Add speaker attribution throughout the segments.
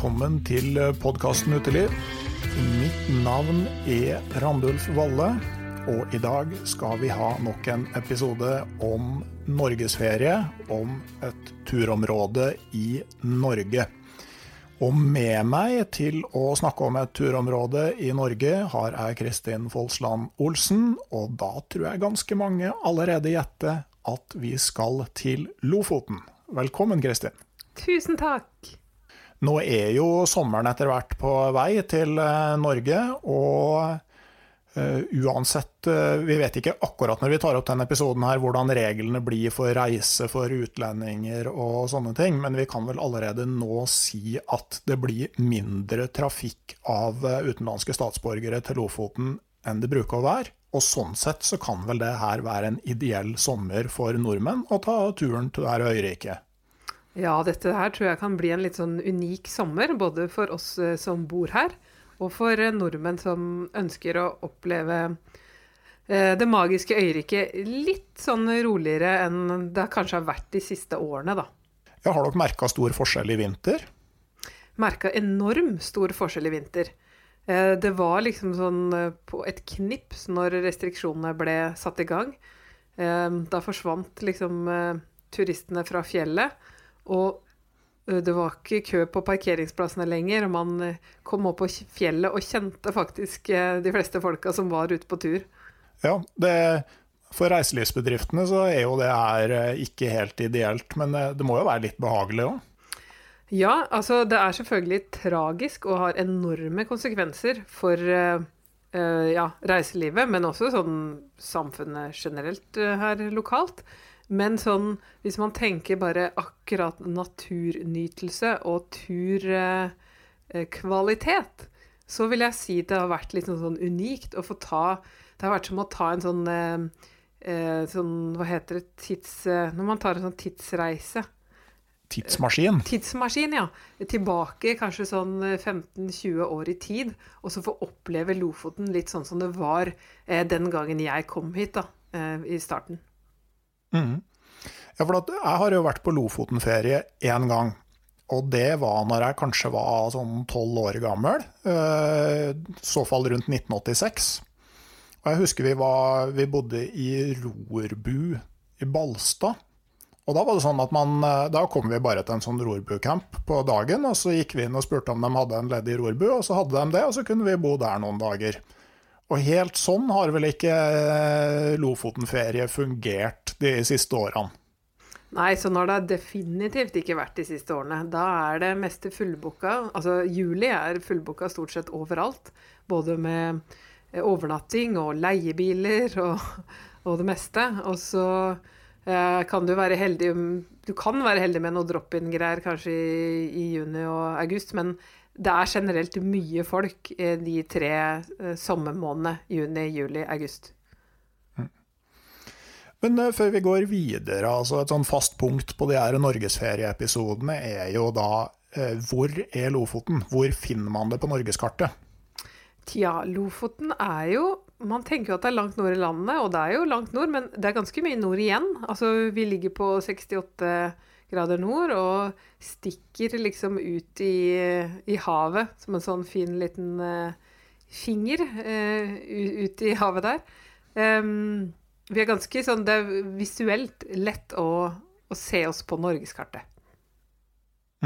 Speaker 1: velkommen til podkasten Uteliv. Mitt navn er Randulf Valle, og i dag skal vi ha nok en episode om norgesferie, om et turområde i Norge. Og med meg til å snakke om et turområde i Norge har jeg Kristin Folsland Olsen, og da tror jeg ganske mange allerede gjetter at vi skal til Lofoten. Velkommen, Kristin.
Speaker 2: Tusen takk.
Speaker 1: Nå er jo sommeren etter hvert på vei til eh, Norge, og eh, uansett eh, Vi vet ikke akkurat når vi tar opp denne episoden her hvordan reglene blir for reise for utlendinger og sånne ting, men vi kan vel allerede nå si at det blir mindre trafikk av utenlandske statsborgere til Lofoten enn det bruker å være. Og sånn sett så kan vel det her være en ideell sommer for nordmenn å ta turen til det her øyriket.
Speaker 2: Ja, dette her tror jeg kan bli en litt sånn unik sommer, både for oss eh, som bor her, og for eh, nordmenn som ønsker å oppleve eh, det magiske øyriket litt sånn roligere enn det kanskje har vært de siste årene, da.
Speaker 1: Ja, har dere merka stor forskjell i vinter?
Speaker 2: Merka enorm stor forskjell i vinter. Det var liksom sånn på et knips når restriksjonene ble satt i gang. Da forsvant liksom turistene fra fjellet. Og det var ikke kø på parkeringsplassene lenger. og Man kom opp på fjellet og kjente faktisk de fleste folka som var ute på tur.
Speaker 1: Ja, det, for reiselivsbedriftene så er jo det her ikke helt ideelt, men det må jo være litt behagelig òg?
Speaker 2: Ja, altså det er selvfølgelig tragisk og har enorme konsekvenser for uh, ja, reiselivet, men også sånn samfunnet generelt uh, her lokalt. Men sånn, hvis man tenker bare akkurat naturnytelse og turkvalitet, så vil jeg si det har vært litt sånn, sånn unikt å få ta Det har vært som å ta en sånn, eh, sånn Hva heter det tids, Når man tar en sånn tidsreise.
Speaker 1: Tidsmaskin?
Speaker 2: Tidsmaskin, ja. Tilbake kanskje sånn 15-20 år i tid. Og så få oppleve Lofoten litt sånn som det var eh, den gangen jeg kom hit, da, eh, i starten.
Speaker 1: Mm. Ja, for jeg har jo vært på Lofoten-ferie én gang. Og det var når jeg kanskje var sånn tolv år gammel. I så fall rundt 1986. Og jeg husker vi, var, vi bodde i rorbu i Balstad. Og da var det sånn at man, da kom vi bare til en sånn rorbucamp på dagen, og så gikk vi inn og spurte om de hadde en ledig rorbu, og så hadde de det, og så kunne vi bo der noen dager. Og helt sånn har vel ikke Lofoten-ferie fungert de siste årene?
Speaker 2: Nei, sånn har det definitivt ikke vært de siste årene. Da er det meste fullbooka. Altså juli er fullbooka stort sett overalt. Både med eh, overnatting og leiebiler og, og det meste. Og så eh, kan du være heldig Du kan være heldig med noe drop-in-greier kanskje i, i, juni og august, men det er generelt mye folk de tre eh, sommermånedene juni, juli, august.
Speaker 1: Men uh, før vi går videre, altså et sånn fast punkt på de her norgesferieepisodene er jo da hvor er Lofoten? Hvor finner man det på norgeskartet?
Speaker 2: Tja, Lofoten er jo Man tenker jo at det er langt nord i landet, og det er jo langt nord, men det er ganske mye nord igjen. Altså, vi ligger på 68 grader nord og stikker liksom ut i, i havet som en sånn fin liten uh, finger ut i havet der. Vi er ganske sånn Det er visuelt lett å, å se oss på norgeskartet.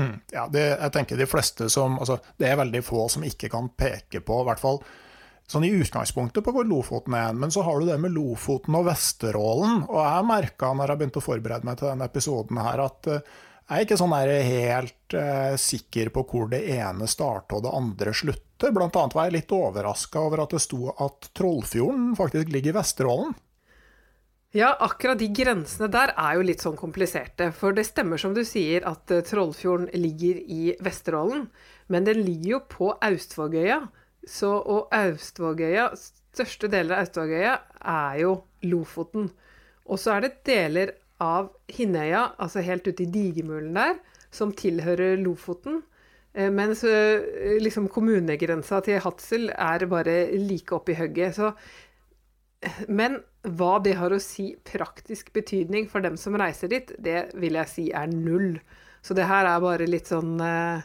Speaker 1: Mm, ja, det, jeg tenker de fleste som altså, Det er veldig få som ikke kan peke på, i hvert fall sånn i utgangspunktet, på hvor Lofoten er. Men så har du det med Lofoten og Vesterålen. Og jeg merka når jeg begynte å forberede meg til denne episoden her, at uh, jeg er ikke sånn helt eh, sikker på hvor det ene starter og det andre slutter. Blant annet var jeg litt overraska over at det sto at Trollfjorden faktisk ligger i Vesterålen.
Speaker 2: Ja, akkurat de grensene der er jo litt sånn kompliserte. For det stemmer som du sier at uh, Trollfjorden ligger i Vesterålen, men den ligger jo på Austvågøya. Så, og Austvågøya, største deler av Austvågøya er jo Lofoten. Og så er det deler av Hinnøya, altså helt ute i digermulen der, som tilhører Lofoten. Uh, mens uh, liksom kommunegrensa til Hadsel er bare like oppi hugget. Så men hva det har å si praktisk betydning for dem som reiser dit, det vil jeg si er null. Så det her er bare litt sånn eh,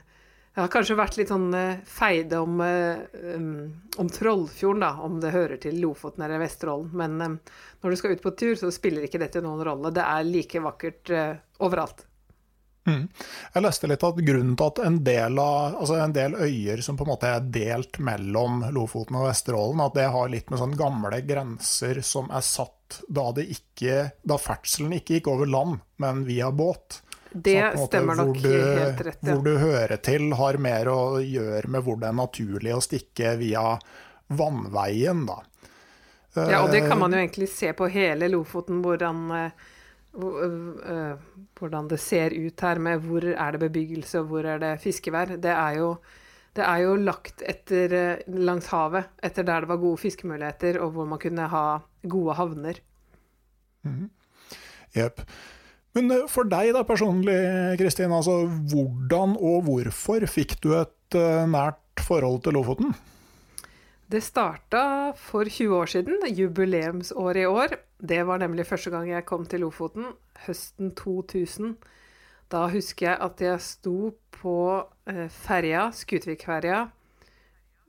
Speaker 2: Det har kanskje vært litt sånn eh, feide om, eh, um, om Trollfjorden, da, om det hører til Lofoten eller Vesterålen. Men når du skal ut på tur, så spiller ikke dette noen rolle. Det er like vakkert overalt.
Speaker 1: Mm. Jeg leste litt at grunnen til at en del, av, altså en del, øyer som på en måte er delt mellom Lofoten og Vesterålen, at det har litt med sånne gamle grenser som er satt da, ikke, da ferdselen ikke gikk over land, men via båt.
Speaker 2: Det måte, stemmer nok du, helt rett.
Speaker 1: Ja. Hvor du hører til, har mer å gjøre med hvor det er naturlig å stikke via vannveien, da.
Speaker 2: Ja, og det kan man jo egentlig se på hele Lofoten, hvordan uh, hvordan det ser ut her med hvor er det bebyggelse og hvor er det fiskevær. Det er jo, det er jo lagt etter, langs havet, etter der det var gode fiskemuligheter, og hvor man kunne ha gode havner.
Speaker 1: Mhm. Jepp. Men for deg da personlig, Kristin, altså hvordan og hvorfor fikk du et nært forhold til Lofoten?
Speaker 2: Det starta for 20 år siden, jubileumsåret i år. Det var nemlig første gang jeg kom til Lofoten, høsten 2000. Da husker jeg at jeg sto på eh, ferja, Skutvikferja,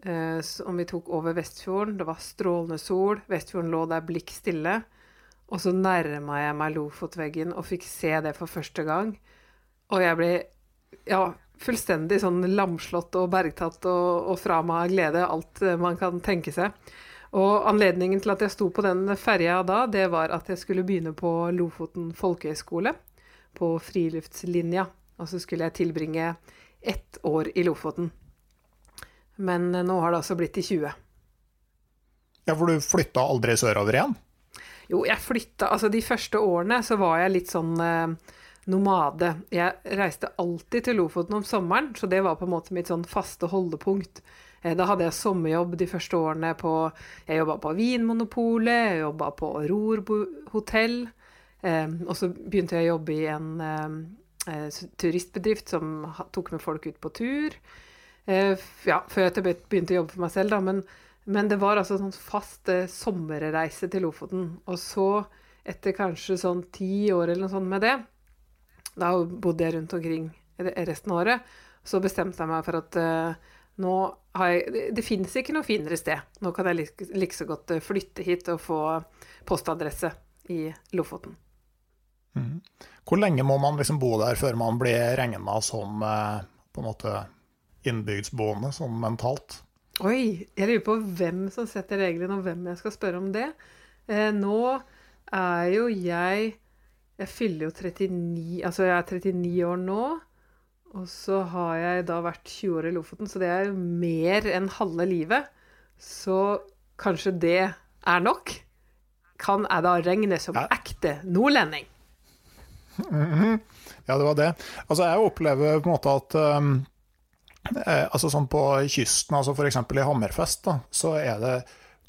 Speaker 2: eh, som vi tok over Vestfjorden. Det var strålende sol, Vestfjorden lå der blikk stille. Og så nærma jeg meg Lofotveggen og fikk se det for første gang. Og jeg ble ja, fullstendig sånn lamslått og bergtatt og, og fra meg av glede, alt eh, man kan tenke seg. Og anledningen til at jeg sto på den ferja da, det var at jeg skulle begynne på Lofoten folkehøgskole, på friluftslinja. Og så skulle jeg tilbringe ett år i Lofoten. Men eh, nå har det altså blitt til 20.
Speaker 1: Ja, for du flytta aldri sørover igjen?
Speaker 2: Jo, jeg flytta Altså, de første årene så var jeg litt sånn eh, nomade. Jeg reiste alltid til Lofoten om sommeren, så det var på en måte mitt sånn faste holdepunkt. Eh, da hadde jeg sommerjobb de første årene på Jeg jobba på Vinmonopolet, jeg jobba på Ror hotell. Eh, og så begynte jeg å jobbe i en eh, turistbedrift som tok med folk ut på tur. Ja, før jeg begynte å jobbe for meg selv, da. Men, men det var altså sånn fast sommerreise til Lofoten. Og så, etter kanskje sånn ti år eller noe sånt med det, da bodde jeg rundt omkring resten av året. Så bestemte jeg meg for at uh, nå har jeg Det, det fins ikke noe finere sted. Nå kan jeg like, like, så godt eh, flytte hit og få postadresse i Lofoten.
Speaker 1: Mm. Hvor lenge må man liksom bo der før man blir regna som uh, på en måte innbygdsboende, sånn mentalt?
Speaker 2: Oi, jeg lurer på hvem som setter reglene, og hvem jeg skal spørre om det. Eh, nå er jo jeg jeg fyller jo 39 Altså, jeg er 39 år nå. Og så har jeg da vært 20 år i Lofoten, så det er jo mer enn halve livet. Så kanskje det er nok? Kan jeg da regne som ekte nordlending?
Speaker 1: Ja, det var det. Altså, jeg opplever på en måte at um, altså sånn på kysten, altså f.eks. i Hammerfest, da, så er det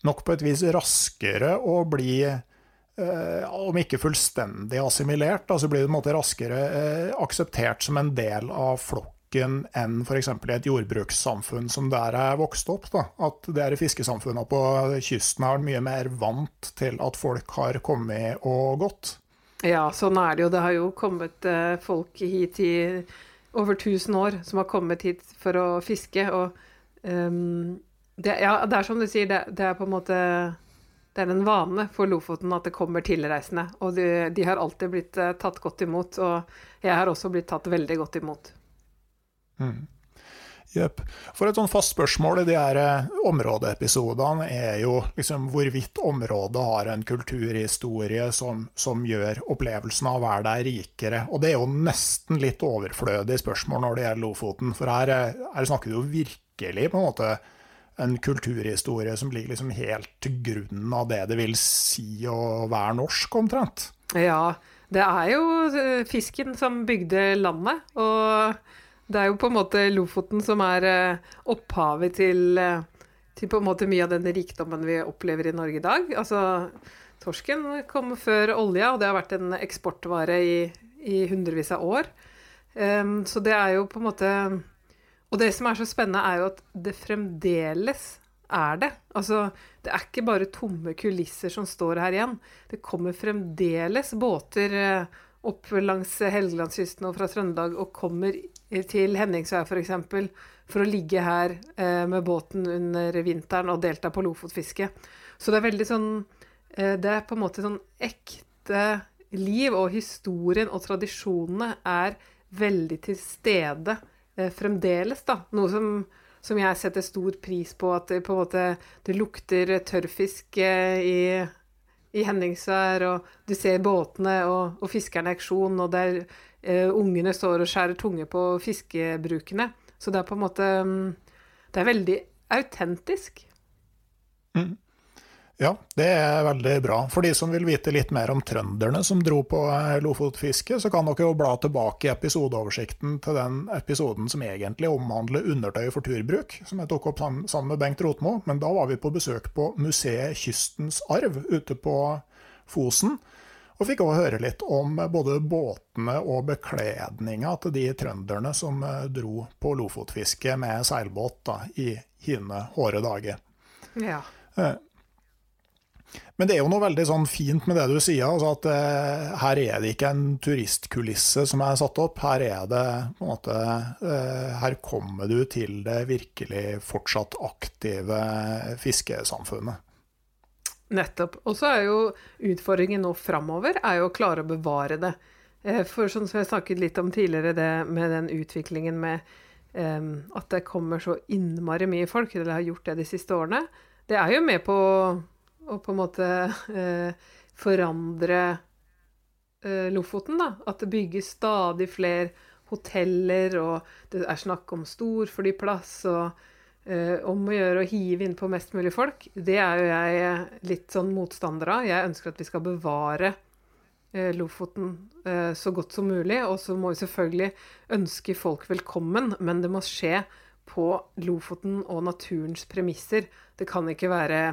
Speaker 1: nok på et vis raskere å bli eh, om ikke fullstendig assimilert, da, så blir det måte raskere eh, akseptert som en del av flokken enn f.eks. i et jordbrukssamfunn som der jeg vokste opp. Da. At er i fiskesamfunnene på kysten er mye mer vant til at folk har kommet og gått.
Speaker 2: Ja, sånn er det jo. Det har jo kommet eh, folk hit i over 1000 år som har kommet hit for å fiske. Og um, det, ja, det er som du sier, det, det er på en måte Det er en vane for Lofoten at det kommer tilreisende. Og de, de har alltid blitt eh, tatt godt imot. Og jeg har også blitt tatt veldig godt imot.
Speaker 1: Jepp. For et sånn fast spørsmål i de her eh, områdeepisodene er jo liksom hvorvidt området har en kulturhistorie som, som gjør opplevelsen av å være der rikere. Og det er jo nesten litt overflødig spørsmål når det gjelder Lofoten, for her, eh, her snakker du jo virkelig på en måte en kulturhistorie som ligger liksom helt til grunnen av det det vil si å være norsk, omtrent.
Speaker 2: Ja, det er jo eh, fisken som bygde landet, og det er jo på en måte Lofoten som er eh, opphavet til, eh, til mye av den rikdommen vi opplever i Norge i dag. Altså, torsken kom før olja, og det har vært en eksportvare i, i hundrevis av år. Um, så det er jo på en måte Og det som er så spennende, er jo at det fremdeles er det. Altså, det er ikke bare tomme kulisser som står her igjen. Det kommer fremdeles båter eh, opp langs Helgelandskysten og fra Trøndelag og kommer til Henningsvær f.eks. For, for å ligge her eh, med båten under vinteren og delta på lofotfiske. Så det er veldig sånn eh, Det er på en måte sånn ekte liv, og historien og tradisjonene er veldig til stede eh, fremdeles, da. Noe som som jeg setter stor pris på, at det på en måte det lukter tørrfisk eh, i, i Henningsvær, og du ser båtene og, og fiskerne i aksjon, og det eh, ungene står og skjærer tunge på fiskebrukene. Så det er på en måte mm, Det er veldig autentisk.
Speaker 1: Ja, det er veldig bra. For de som vil vite litt mer om trønderne som dro på eh, lofotfiske, så kan dere jo bla tilbake i episodeoversikten til den episoden som egentlig omhandler undertøy for turbruk, som jeg tok opp sammen med Bengt Rotmo. Men da var vi på besøk på museet Kystens Arv ute på Fosen. Og fikk òg høre litt om både båtene og bekledninga til de trønderne som eh, dro på lofotfiske med seilbåt da, i hine hårde dager.
Speaker 2: Ja.
Speaker 1: Men det er jo noe veldig sånn fint med det du sier, altså at eh, her er det ikke en turistkulisse som er satt opp. Her er det på en måte eh, Her kommer du til det virkelig fortsatt aktive fiskesamfunnet.
Speaker 2: Nettopp. Og så er jo utfordringen nå framover er jo å klare å bevare det. Eh, For sånn som jeg snakket litt om tidligere, det med den utviklingen med um, at det kommer så innmari mye folk, eller har gjort det de siste årene, det er jo med på å på en måte uh, forandre uh, Lofoten, da. At det bygges stadig flere hoteller, og det er snakk om storflyplass og om å gjøre å hive innpå mest mulig folk. Det er jo jeg litt sånn motstander av. Jeg ønsker at vi skal bevare eh, Lofoten eh, så godt som mulig. Og så må vi selvfølgelig ønske folk velkommen, men det må skje på Lofoten og naturens premisser. Det kan ikke være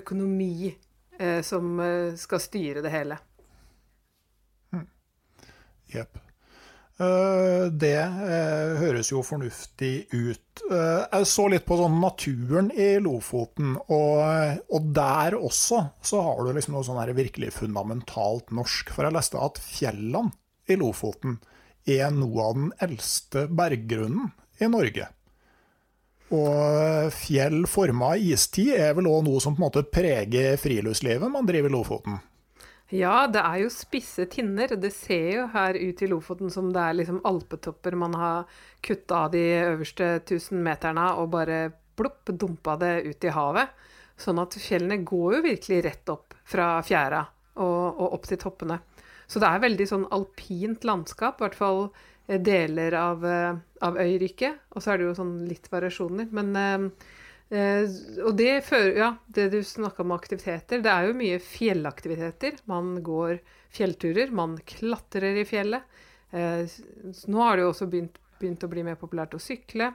Speaker 2: økonomi eh, som eh, skal styre det hele.
Speaker 1: Jepp. Eh, Det eh, høres jo fornuftig ut. Eh, Jeg så litt på sånn naturen i Lofoten, og, og der også så har du liksom noe sånn virkelig fundamentalt norsk. For jeg leste at fjellene i Lofoten er noe av den eldste berggrunnen i Norge. Og fjell forma istid er vel òg noe som på en måte preger friluftslivet man driver i Lofoten.
Speaker 2: Ja, det er jo spisse tinner. Det ser jo her ut i Lofoten som det er liksom alpetopper man har kutta av de øverste 1000 meterne og bare plopp, dumpa det ut i havet. Sånn at fjellene går jo virkelig rett opp fra fjæra og, og opp til toppene. Så det er veldig sånn alpint landskap, i hvert fall eh, deler av, eh, av øyriket. Og så er det jo sånn litt variasjoner. Men eh, og det fører Ja, det du snakka om aktiviteter, det er jo mye fjellaktiviteter. Man går fjellturer, man klatrer i fjellet. Eh, nå har det jo også begynt, begynt å bli mer populært å sykle.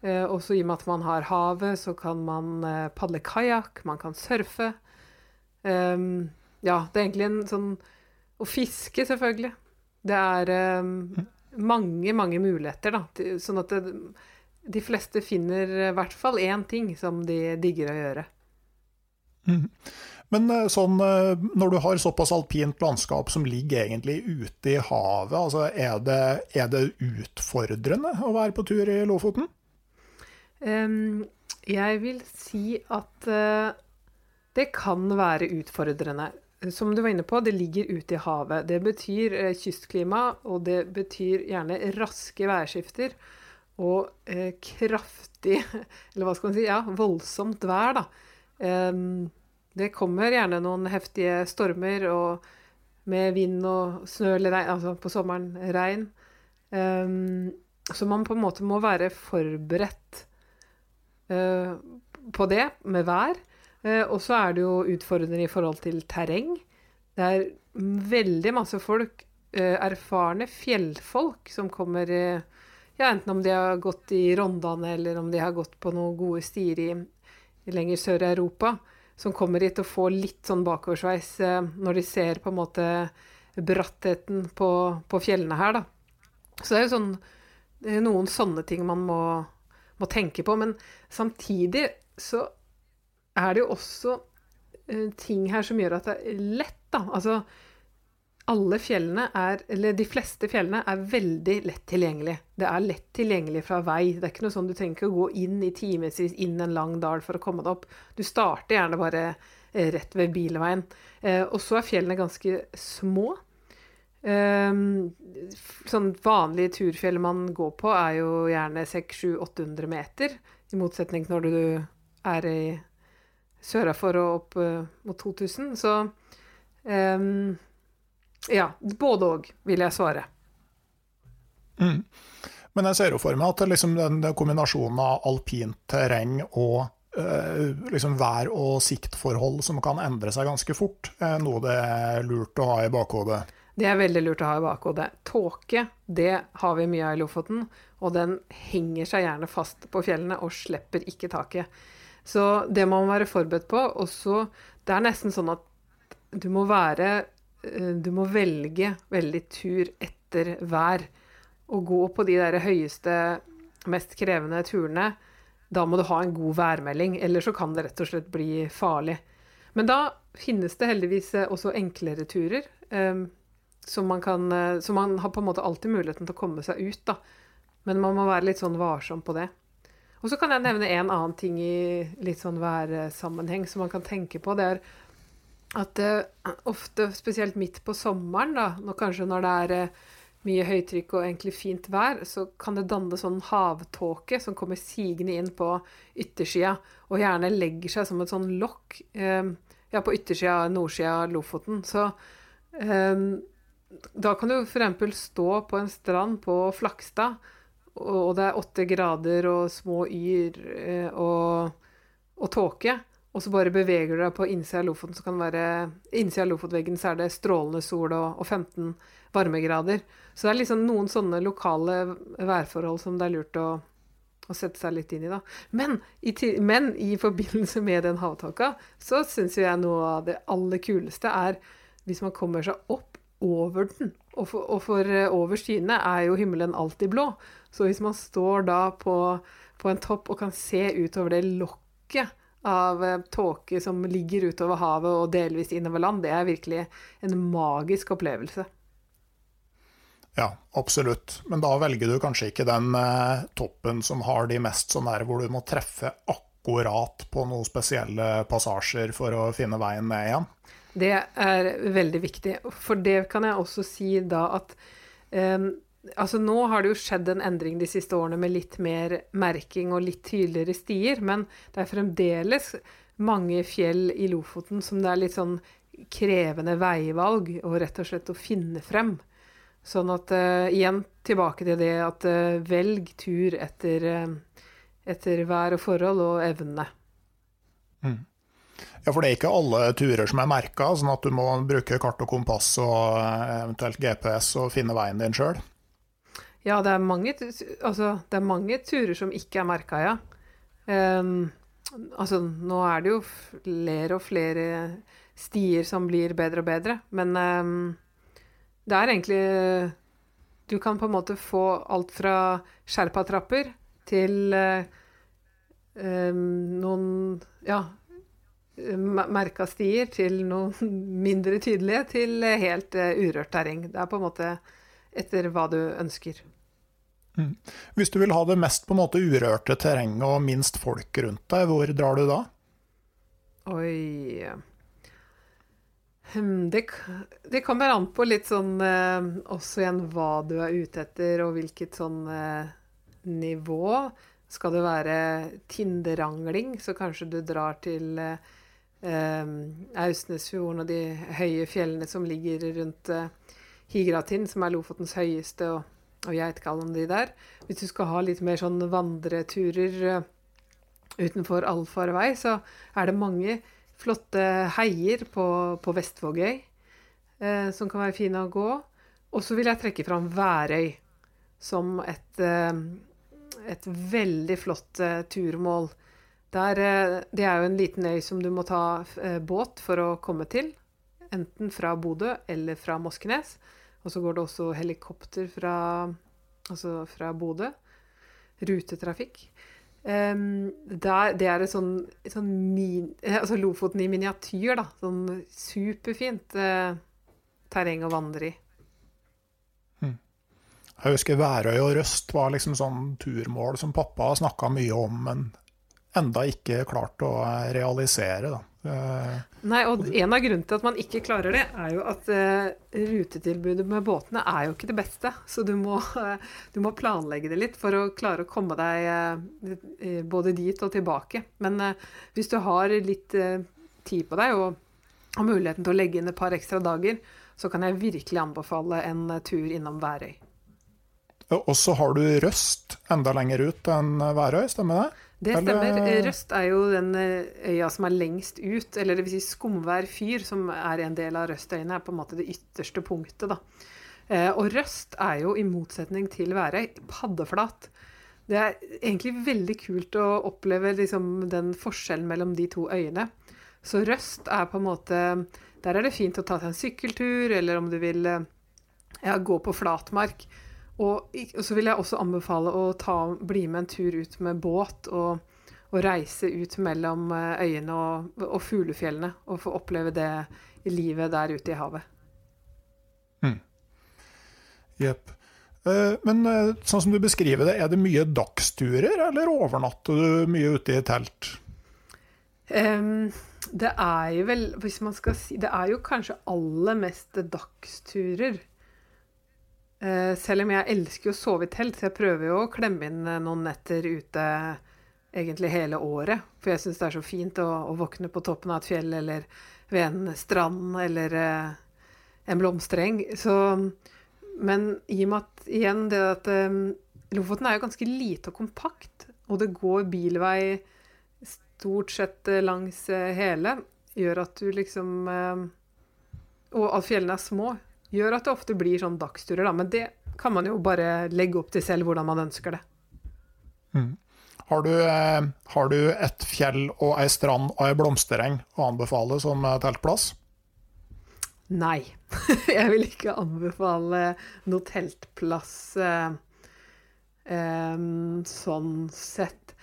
Speaker 2: Eh, også i og med at man har havet, så kan man eh, padle kajakk, man kan surfe. Um, ja, det er egentlig en sånn Å fiske, selvfølgelig. Det er um, mange, mange muligheter, da. Sånn at det, de fleste finner i hvert fall én ting som de digger å gjøre.
Speaker 1: Mm. Men eh, sånn, eh, når du har såpass alpint landskap som ligger egentlig ute i havet, altså er, det, er det utfordrende å være på tur i Lofoten?
Speaker 2: Um, jeg vil si at uh, det kan være utfordrende. Som du var inne på, det ligger ute i havet. Det betyr uh, kystklima, og det betyr gjerne raske værskifter og eh, kraftig Eller hva skal man si? Ja, voldsomt vær, da. Eh, det kommer gjerne noen heftige stormer og med vind og snø eller regn, altså på sommeren regn. Eh, så man på en måte må være forberedt uh, på det med vær. Uh, og så er det jo utfordrende i forhold til terreng. Det er veldig masse folk, uh, erfarne fjellfolk, som kommer ja, enten om de har gått i Rondane, eller om de har gått på noen gode stier i, lenger sør i Europa som kommer hit og får litt sånn bakoversveis eh, når de ser på en måte brattheten på, på fjellene her, da. Så det er jo sånn det er noen sånne ting man må, må, tenke på. Men samtidig så er det jo også uh, ting her som gjør at det er lett, da. Altså alle fjellene er, eller de fleste fjellene er veldig lett tilgjengelig. Det er lett tilgjengelig fra vei. Det er ikke noe sånn du trenger å gå inn i timevis inn en lang dal for å komme deg opp. Du starter gjerne bare eh, rett ved bilveien. Eh, og så er fjellene ganske små. Eh, sånn vanlige turfjell man går på, er jo gjerne 600-800 meter. I motsetning til når du er i sørafor og opp eh, mot 2000. Så um, ja, både òg, vil jeg svare.
Speaker 1: Mm. Men jeg ser jo for meg at liksom den kombinasjonen av alpint terreng og eh, liksom vær- og siktforhold som kan endre seg ganske fort, er noe det er lurt å ha i bakhodet.
Speaker 2: Det er veldig lurt å ha i bakhodet. Tåke, det har vi mye av i Lofoten. Og den henger seg gjerne fast på fjellene og slipper ikke taket. Så det må man være forberedt på. Og så Det er nesten sånn at du må være du må velge veldig tur etter vær. Å gå på de der høyeste, mest krevende turene, da må du ha en god værmelding. Eller så kan det rett og slett bli farlig. Men da finnes det heldigvis eh, også enklere turer. som så man, kan, så man har på en måte alltid muligheten til å komme seg ut, da. Men man må være litt sånn varsom på det. Og så kan jeg nevne en annen ting i litt sånn værsammenheng som man kan tenke på. Det er at det ofte, spesielt midt på sommeren, da, når, kanskje når det er eh, mye høytrykk og egentlig fint vær, så kan det danne sånn havtåke som kommer sigende inn på yttersida, og gjerne legger seg som et sånn lokk eh, ja, på yttersida, nordsida av Lofoten. Så eh, da kan du f.eks. stå på en strand på Flakstad, og det er åtte grader og små yr eh, og, og tåke og så bare beveger du deg på innsida av Lofoten, så kan det være innsida av Lofotveggen så er det strålende sol og, og 15 varmegrader. Så det er liksom noen sånne lokale værforhold som det er lurt å, å sette seg litt inn i, da. Men i, men i forbindelse med den havtåka, så syns jeg noe av det aller kuleste er hvis man kommer seg opp over den. Og for, og for eh, over skyene er jo himmelen alltid blå. Så hvis man står da på, på en topp og kan se utover det lokket av eh, tåke som ligger utover havet og delvis innover land, det er virkelig en magisk opplevelse.
Speaker 1: Ja, absolutt. Men da velger du kanskje ikke den eh, toppen som har de mest sånn der hvor du må treffe akkurat på noen spesielle passasjer for å finne veien ned igjen?
Speaker 2: Det er veldig viktig. For det kan jeg også si da at eh, Altså Nå har det jo skjedd en endring de siste årene med litt mer merking og litt tydeligere stier, men det er fremdeles mange fjell i Lofoten som det er litt sånn krevende veivalg og rett og slett å finne frem. Sånn at uh, igjen tilbake til det at uh, velg tur etter, uh, etter vær og forhold og evne.
Speaker 1: Ja, for det er ikke alle turer som er merka, sånn at du må bruke kart og kompass og eventuelt GPS og finne veien din sjøl?
Speaker 2: Ja, det er mange, altså, det er mange turer som ikke er merka, ja. Um, altså, nå er det jo flere og flere stier som blir bedre og bedre, men um, det er egentlig Du kan på en måte få alt fra sherpatrapper til ehm, noen ja, merka stier, til noe mindre tydelige, til helt uh, urørt terreng. Det er på en måte etter hva du ønsker.
Speaker 1: Hvis du vil ha det mest på en måte urørte terrenget og minst folk rundt deg, hvor drar du da?
Speaker 2: Oi Hm, det, det kommer an på litt sånn eh, også igjen hva du er ute etter, og hvilket sånn eh, nivå. Skal det være Tinderangling, så kanskje du drar til eh, eh, Austnesfjorden og de høye fjellene som ligger rundt eh, Higratind, som er Lofotens høyeste, og, og Geitkallen de der. Hvis du skal ha litt mer sånn vandreturer eh, utenfor allfarvei, så er det mange flotte heier på, på Vestvågøy eh, som kan være fine å gå. Og så vil jeg trekke fram Værøy som et, eh, et veldig flott eh, turmål. Der, eh, det er jo en liten øy som du må ta eh, båt for å komme til. Enten fra Bodø eller fra Moskenes. Og så går det også helikopter fra, altså fra Bodø. Rutetrafikk. Um, der, det er et sånn, sånn min, eh, altså Lofoten i miniatyr, da. Sånn superfint uh, terreng å vandre i.
Speaker 1: Jeg husker Værøy og Røst var liksom sånn turmål som pappa snakka mye om, men enda ikke klart å realisere. Da. Eh,
Speaker 2: Nei, og en av grunnene til at man ikke klarer det, er jo at eh, rutetilbudet med båtene er jo ikke det beste. Så du må, du må planlegge det litt for å klare å komme deg eh, både dit og tilbake. Men hvis du har litt tid på deg og har muligheten til å legge inn et par ekstra dager, så kan jeg virkelig anbefale en tur innom Værøy.
Speaker 1: og så har du Røst enda lenger ut enn Værøy, stemmer det?
Speaker 2: Det stemmer. Røst er jo den eh, øya som er lengst ut, eller det vil si Skomvær fyr, som er en del av Røstøyene, er på en måte det ytterste punktet, da. Eh, Og Røst er jo, i motsetning til Værøy, paddeflat. Det er egentlig veldig kult å oppleve liksom, den forskjellen mellom de to øyene. Så Røst er på en måte Der er det fint å ta seg en sykkeltur, eller om du vil eh, ja, gå på flatmark. Og, og så vil jeg også anbefale å ta, bli med en tur ut med båt og, og reise ut mellom eh, øyene og, og fuglefjellene. Og få oppleve det livet der ute i havet.
Speaker 1: Jepp. Mm. Men eh, sånn som du beskriver det, er det mye dagsturer, eller overnatter du mye ute i telt?
Speaker 2: Um, det er jo vel, hvis man skal si Det er jo kanskje aller mest dagsturer. Eh, selv om jeg elsker å sove i telt, så jeg prøver jo å klemme inn eh, noen netter ute egentlig hele året. For jeg syns det er så fint å, å våkne på toppen av et fjell eller ved en strand eller eh, en blomstereng. Men i og med at igjen det at eh, Lofoten er jo ganske lite og kompakt, og det går bilvei stort sett eh, langs hele, gjør at du liksom eh, Og at fjellene er små, gjør at det ofte blir sånn dagsturer, da. Men det kan man jo bare legge opp til selv hvordan man ønsker det.
Speaker 1: Har du, eh, har du et fjell og ei strand og ei blomstereng å anbefale som eh, teltplass?
Speaker 2: Nei. Jeg vil ikke anbefale noe teltplass eh, eh, sånn sett.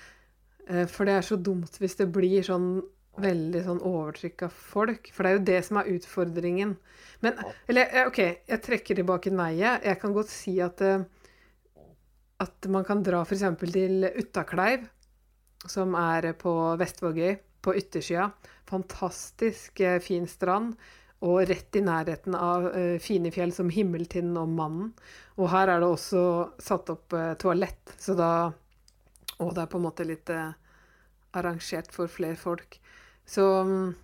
Speaker 2: Eh, for det er så dumt hvis det blir sånn veldig sånn overtrykk av folk. For det er jo det som er utfordringen. Men Eller OK, jeg trekker tilbake nei-et. Jeg kan godt si at eh, at man kan dra f.eks. til Uttakleiv, som er på Vestvågøy, på yttersida. Fantastisk eh, fin strand, og rett i nærheten av eh, fine fjell som Himmeltinden og Mannen. Og her er det også satt opp toalett, så da Og det er på en måte litt arrangert for flere folk. Så mm,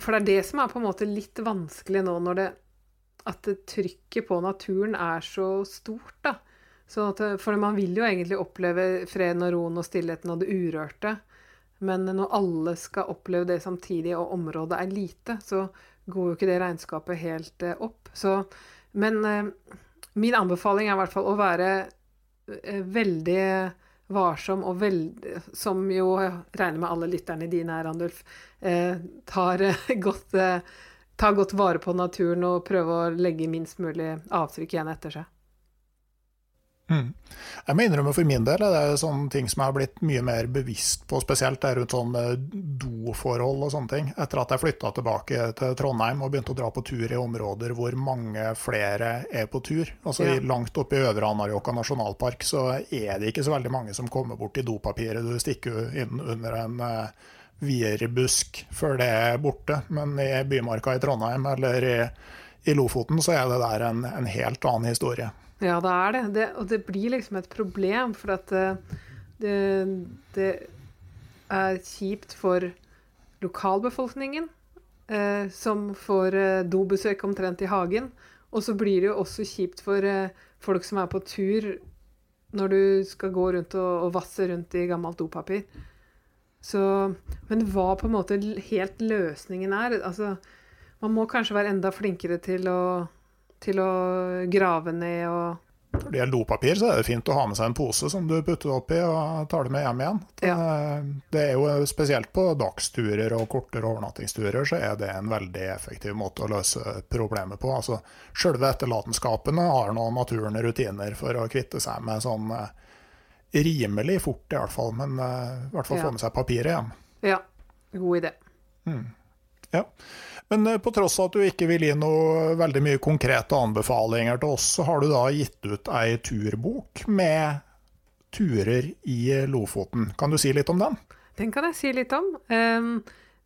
Speaker 2: For det er det som er på en måte litt vanskelig nå, når det At trykket på naturen er så stort, da. At, eh, for man vil jo egentlig oppleve freden og roen og stillheten og det urørte. Men når alle skal oppleve det samtidig, og området er lite, så går jo ikke det regnskapet helt eh, opp. Så, men eh, min anbefaling er i hvert fall å være veldig varsom og veldig Som jo regner med alle lytterne dine er, Andulf, eh, tar, eh, godt, eh, tar godt vare på naturen og prøver å legge minst mulig avtrykk igjen etter seg.
Speaker 1: Mm. Jeg må innrømme for min del det er sånne ting som jeg har blitt mye mer bevisst på, spesielt det rundt sånne doforhold og sånne ting. Etter at jeg flytta tilbake til Trondheim og begynte å dra på tur i områder hvor mange flere er på tur. Altså
Speaker 2: Ja.
Speaker 1: Langt oppe i Øvre Anárjohka nasjonalpark så er det ikke så veldig mange som kommer bort til dopapiret du stikker inn under en uh, vierbusk før det er borte. Men i Bymarka i Trondheim eller i, i Lofoten så er det der en, en helt annen historie.
Speaker 2: Ja, det er det. det. Og det blir liksom et problem, for at eh, det, det er kjipt for lokalbefolkningen, eh, som får eh, dobesøk omtrent i hagen. Og så blir det jo også kjipt for eh, folk som er på tur, når du skal gå rundt og, og vasse rundt i gammelt dopapir. Så, men hva på en måte helt løsningen er altså, Man må kanskje være enda flinkere til å, til å grave ned og
Speaker 1: Når det gjelder dopapir, så er det fint å ha med seg en pose som du putter oppi og tar det med hjem igjen. Det, det er jo Spesielt på dagsturer og kortere overnattingsturer så er det en veldig effektiv måte å løse problemet på. Altså, Sjølve etterlatenskapene har nå naturen rutiner for å kvitte seg med sånn eh, rimelig fort, i hvert fall. Men eh, i hvert fall
Speaker 2: Ja.
Speaker 1: få med seg papiret hjem.
Speaker 2: Ja, god idé.
Speaker 1: Ja. Men eh, på tross av at du ikke vil gi noe veldig mye konkrete anbefalinger til oss, så har du da gitt ut ei turbok med turer i Lofoten. Kan du si litt om den?
Speaker 2: Den kan jeg si litt om.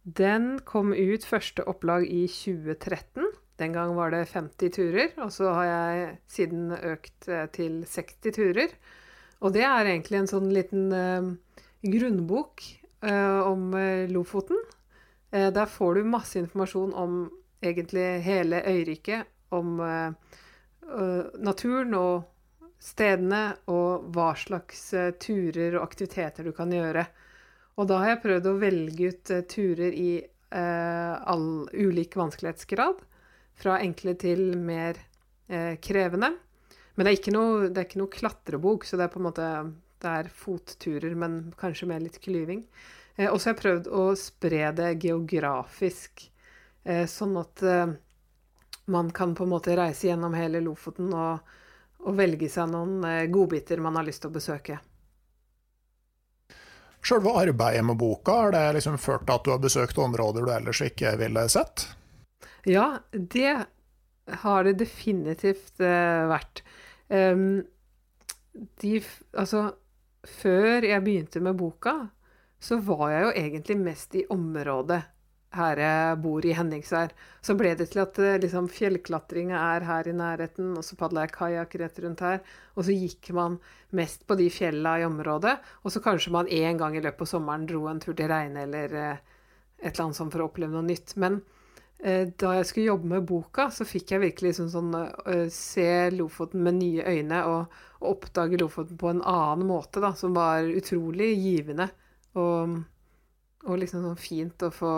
Speaker 2: Den kom ut første opplag i 2013. Den gang var det 50 turer, og så har jeg siden økt eh, til 60 turer. Og det er egentlig en sånn liten grunnbok eh, om Lofoten. Eh, der får du masse informasjon om egentlig hele øyriket, om eh, naturen og stedene, og hva slags eh, turer og aktiviteter du kan gjøre. Og da har jeg prøvd å velge ut turer i all ulik vanskelighetsgrad. Fra enkle til mer krevende. Men det er, ikke noe, er ikke noe klatrebok, så det er på en måte det er fotturer, men kanskje med litt klyving. Eh, og så har jeg prøvd å spre det geografisk, eh, sånn at eh, man kan på en måte reise gjennom hele Lofoten og, og velge seg noen godbiter man har lyst til å besøke.
Speaker 1: Selve arbeidet med boka, har det liksom ført til at du har besøkt områder du ellers ikke ville sett?
Speaker 2: Ja, det har det definitivt vært. Em, de, altså, før jeg begynte med boka, så var jeg jo egentlig mest i området her jeg bor i Henningsvær. Så ble det til at eh, liksom, fjellklatringa er her i nærheten, og så padla jeg kajakk rett rundt her. Og så gikk man mest på de fjella i området, og så kanskje man én gang i løpet av sommeren dro en tur til Reine eller eh, et eller annet sånt for å oppleve noe nytt. Men eh, da jeg skulle jobbe med boka, så fikk jeg virkelig liksom sånn uh, se Lofoten med nye øyne og, og oppdage Lofoten på en annen måte, da, som var utrolig givende. Og, og liksom sånn fint å få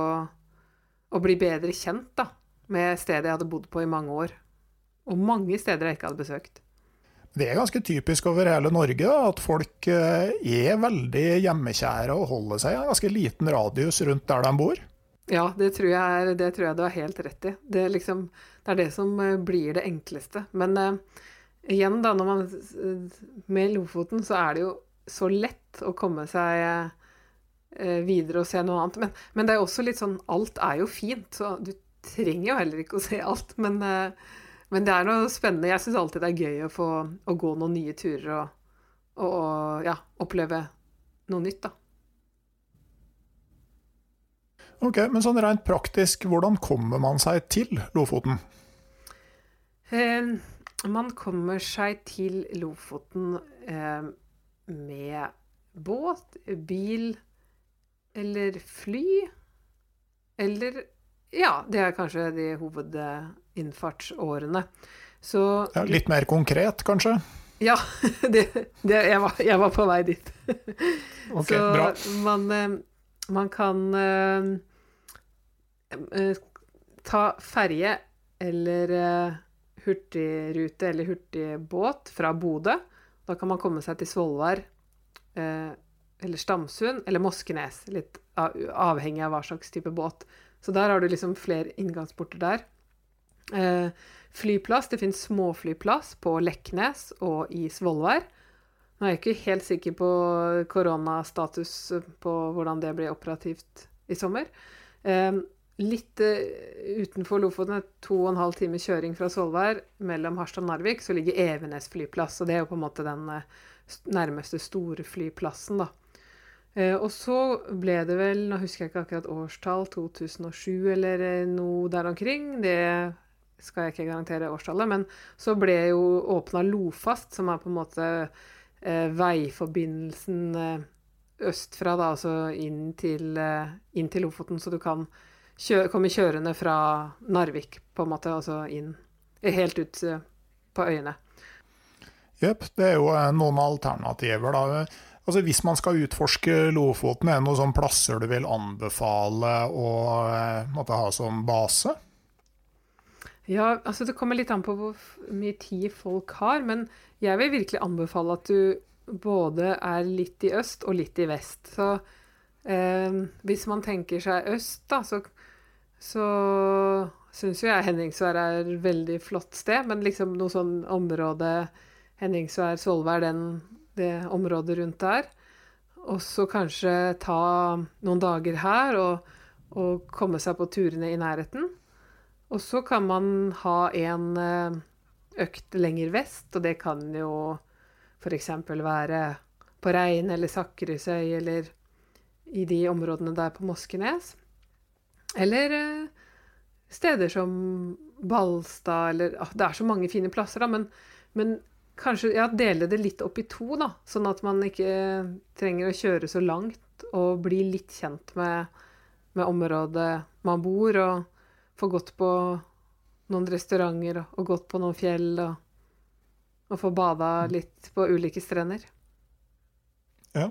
Speaker 2: Å bli bedre kjent, da, med stedet jeg hadde bodd på i mange år. Og mange steder jeg ikke hadde besøkt.
Speaker 1: Det er ganske typisk over hele Norge da, at folk eh, er veldig hjemmekjære og holder seg i en ganske liten radius rundt der de bor.
Speaker 2: Ja, det tror jeg, det tror jeg du har helt rett i. Det er, liksom, det er det som eh, blir det enkleste. Men eh, igjen, da, når man Med Lofoten så er det jo så lett å komme seg eh, videre og se noe annet. Men, men det er også litt sånn Alt er jo fint, så du trenger jo heller ikke å se alt. Men, eh, men det er noe spennende. Jeg syns alltid det er gøy å få å gå noen nye turer og, og, og ja, oppleve noe nytt, da.
Speaker 1: Ok, Men sånn rent praktisk, hvordan kommer man seg til Lofoten?
Speaker 2: Eh, man kommer seg til Lofoten eh, med båt, bil eller fly. Eller Ja, det er kanskje de hovedinnfartsårene. Så
Speaker 1: Ja, litt mer konkret, kanskje?
Speaker 2: Ja, det, det, jeg, var, jeg, var, på vei dit.
Speaker 1: Ok,
Speaker 2: så
Speaker 1: bra.
Speaker 2: Man, eh, man kan uh, uh, ta ferje eller uh, hurtigrute eller hurtigbåt fra Bodø. Da kan man komme seg til Svolvær eller Stamsund eller Moskenes, litt avhengig av hva slags type båt. Så der har du liksom flere inngangsporter der. Eh, flyplass. Det finnes småflyplass på Leknes og i Svolvær. Nå er jeg ikke helt sikker på koronastatus på hvordan det blir operativt i sommer. Eh, litt eh, utenfor Lofoten, to og en halv time kjøring fra Svolvær, mellom Harstad og Narvik, så ligger Evenes flyplass. Og det er jo på en måte den nærmeste store flyplassen, da. Eh, og så ble det vel, nå husker jeg ikke akkurat årstall, 2007 eller eh, noe der omkring. Det skal jeg ikke garantere årstallet, men så ble jo åpna Lofast, som er på en måte eh, veiforbindelsen eh, østfra, da, altså inn til, eh, inn til, Lofoten, så du kan kjø komme kjørende fra Narvik, på en måte, altså inn Helt ut eh, på øyene.
Speaker 1: Jepp, det er jo noen alternativer, da. Altså Hvis man skal utforske Lofoten, er det noen sånne plasser du vil anbefale å eh, måtte ha som base?
Speaker 2: Ja, altså det kommer litt an på hvor mye tid folk har, men jeg vil virkelig anbefale at du både er litt i øst og litt i vest. Så eh, hvis man tenker seg øst, da, så, så syns jo jeg Henningsvær er et veldig flott sted, men liksom noe sånn område Henningsvær, Svolvær, den det området rundt der. Og så kanskje ta noen dager her og, og, komme seg på turene i nærheten. Og så kan man ha en eh, økt lenger vest, og det kan jo f.eks. være på Rein eller Sakrisøy eller i de områdene der på Moskenes. Eller eh, steder som Balstad eller ah, Det er så mange fine plasser, da, men, men kanskje ja, dele det litt opp i to, da. Sånn at man ikke trenger å kjøre så langt og bli litt kjent med, med området man bor, og få gått på noen restauranter og, gått på noen fjell og, og få bada litt på ulike strender.
Speaker 1: Ja.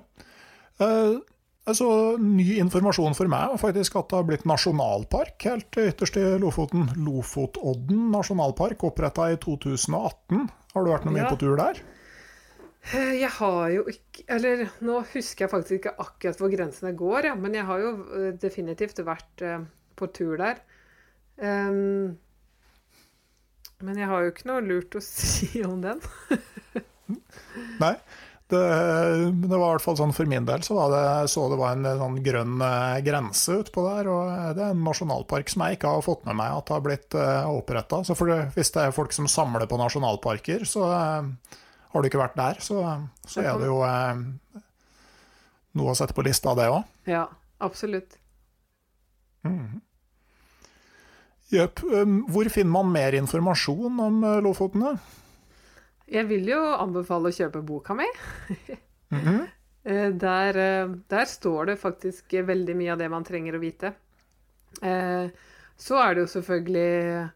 Speaker 1: Uh, altså, ny informasjon for meg var faktisk at det har blitt nasjonalpark helt ytterst i Lofoten. Lofotodden nasjonalpark, oppretta i 2018. Har du vært noe mye ja. på tur der?
Speaker 2: Eh, jeg har jo ikke Eller nå husker jeg faktisk ikke akkurat hvor grensene går, ja, men jeg har jo eh, definitivt vært uh, på tur der. Um, men jeg har jo ikke noe lurt å si om den.
Speaker 1: Nei. Det, det, var i hvert fall sånn for min del, så var det, så det var en sånn grønn grense utpå der. Og det er en nasjonalpark som jeg ikke har fått med meg at har blitt oppretta. Så det, hvis det er folk som samler på nasjonalparker, så har du ikke vært der, så, så er det jo noe å sette på lista, det òg.
Speaker 2: Ja, absolutt.
Speaker 1: Mm. Jøp. Um, hvor finner man mer informasjon om Lofotene?
Speaker 2: Jeg vil jo anbefale å kjøpe boka mi.
Speaker 1: mm -hmm.
Speaker 2: der, eh, der, står det faktisk veldig mye av det man trenger å vite. Eh, så er det jo selvfølgelig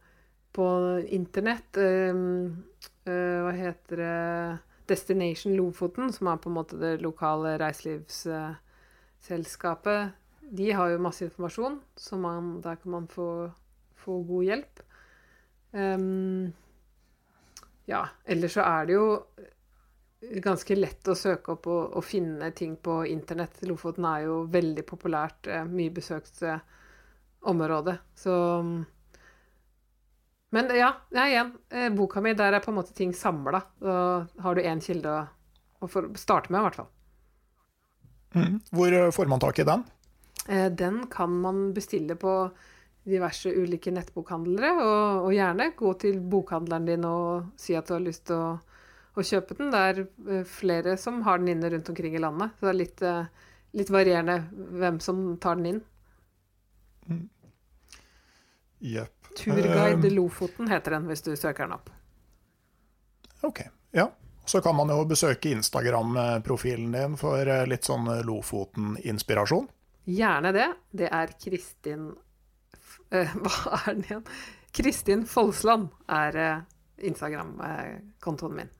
Speaker 2: på internett Hva heter det Destination Lofoten, som er på en måte det lokale reiselivsselskapet. De har jo masse informasjon, så man, der kan man få, få god hjelp. Um, ja, ellers så er det jo ganske lett å søke opp og, og finne ting på internett. Lofoten er jo veldig populært, eh, mye besøkt eh, område. Så Men ja, ja igjen. Eh, boka mi, der er på en måte ting samla. Da har du én kilde å, å starte med, i hvert fall.
Speaker 1: Mm. Hvor får man tak i den?
Speaker 2: Den kan man bestille på diverse ulike nettbokhandlere, og, og, gjerne gå til bokhandleren din og si at du har lyst til å, å, kjøpe den. Det er eh, flere som har den inne rundt omkring i landet, så det er litt, eh, litt varierende hvem som tar den inn.
Speaker 1: Mm. Yep.
Speaker 2: Turguide uh, Lofoten heter den, hvis du søker den opp.
Speaker 1: Ok, ja. Så kan man jo besøke Instagram-profilen din for litt sånn Lofoten-inspirasjon.
Speaker 2: Gjerne det. Det er Kristin Hva er den igjen? Kristin Folsland er uh, Instagram-kontoen min.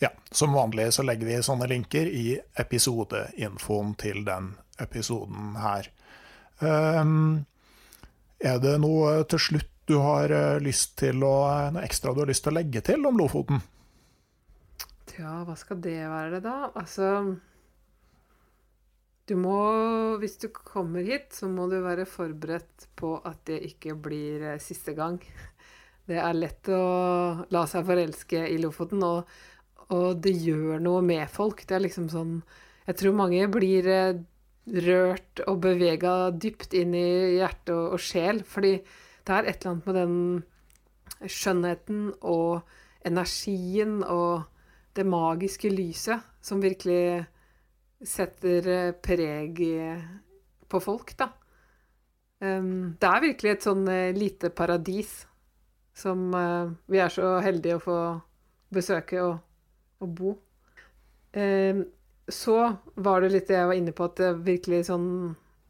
Speaker 1: Ja, som vanlig så legger vi sånne linker i episodeinfoen til den episoden her. Um, er det noe til slutt du har eh, lyst til å, noe ekstra du har lyst til å legge til om Lofoten?
Speaker 2: Ja, hva skal det være, da? Altså Du må, hvis du kommer hit, så må du være forberedt på at det ikke blir eh, siste gang. Det er lett å la seg forelske i Lofoten, og, og det gjør noe med folk. Det er liksom sånn Jeg tror mange blir eh, rørt og bevega dypt inn i hjerte og, og sjel, fordi det er et eller annet med den skjønnheten og energien og det magiske lyset som virkelig setter eh, preg på folk, da. Det er virkelig et sånn eh, lite paradis som eh, vi er så heldige å få besøke og, og bo. Så var det litt det jeg var inne på, at det virkelig sånn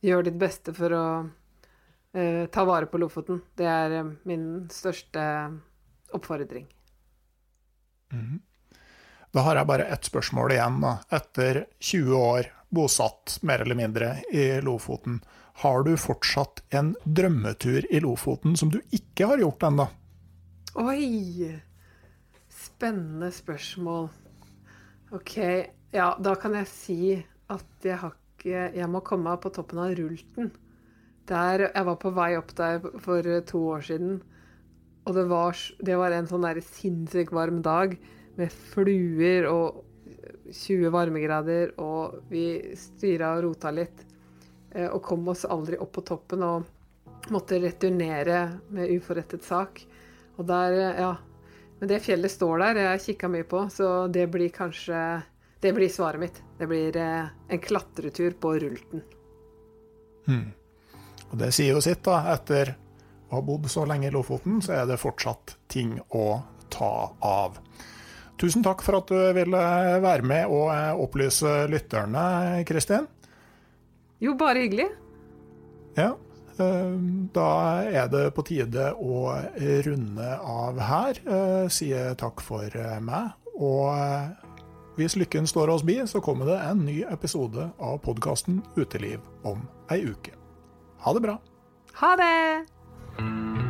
Speaker 2: Gjør ditt beste for å ta vare på Lofoten. Det er min største oppfordring.
Speaker 1: Mm -hmm. Da har jeg bare ett spørsmål igjen. Da. Etter 20 år bosatt mer eller mindre i Lofoten, har du fortsatt en drømmetur i Lofoten som du ikke har gjort ennå?
Speaker 2: Oi! Spennende spørsmål. OK. Ja, da kan jeg si at jeg har ikke Jeg må komme meg på toppen av Rulten. Der, jeg var på vei opp der for to år siden, og det var, det var en sånn sinnssykt varm dag med fluer og 20 varmegrader, og vi styra og rota litt. Eh, og kom oss aldri opp på toppen og måtte returnere med uforrettet sak. Og der, eh, ja Men det fjellet står der, jeg kikka mye på, så det blir kanskje Det blir svaret mitt. Det blir eh, en klatretur på Rulten.
Speaker 1: Hmm. Og det sier jo sitt, da. Etter å ha bodd så lenge i Lofoten, så er det fortsatt ting å ta av. Tusen takk for at du ville være med og eh, opplyse lytterne, Kristin.
Speaker 2: Jo, bare hyggelig.
Speaker 1: Ja. Eh, da er det på tide å runde av her. Sie Sier takk for meg. Og hvis lykken står oss bi, så kommer det en ny episode av podkasten Uteliv om ei uke. Ha det bra.
Speaker 2: Ha det!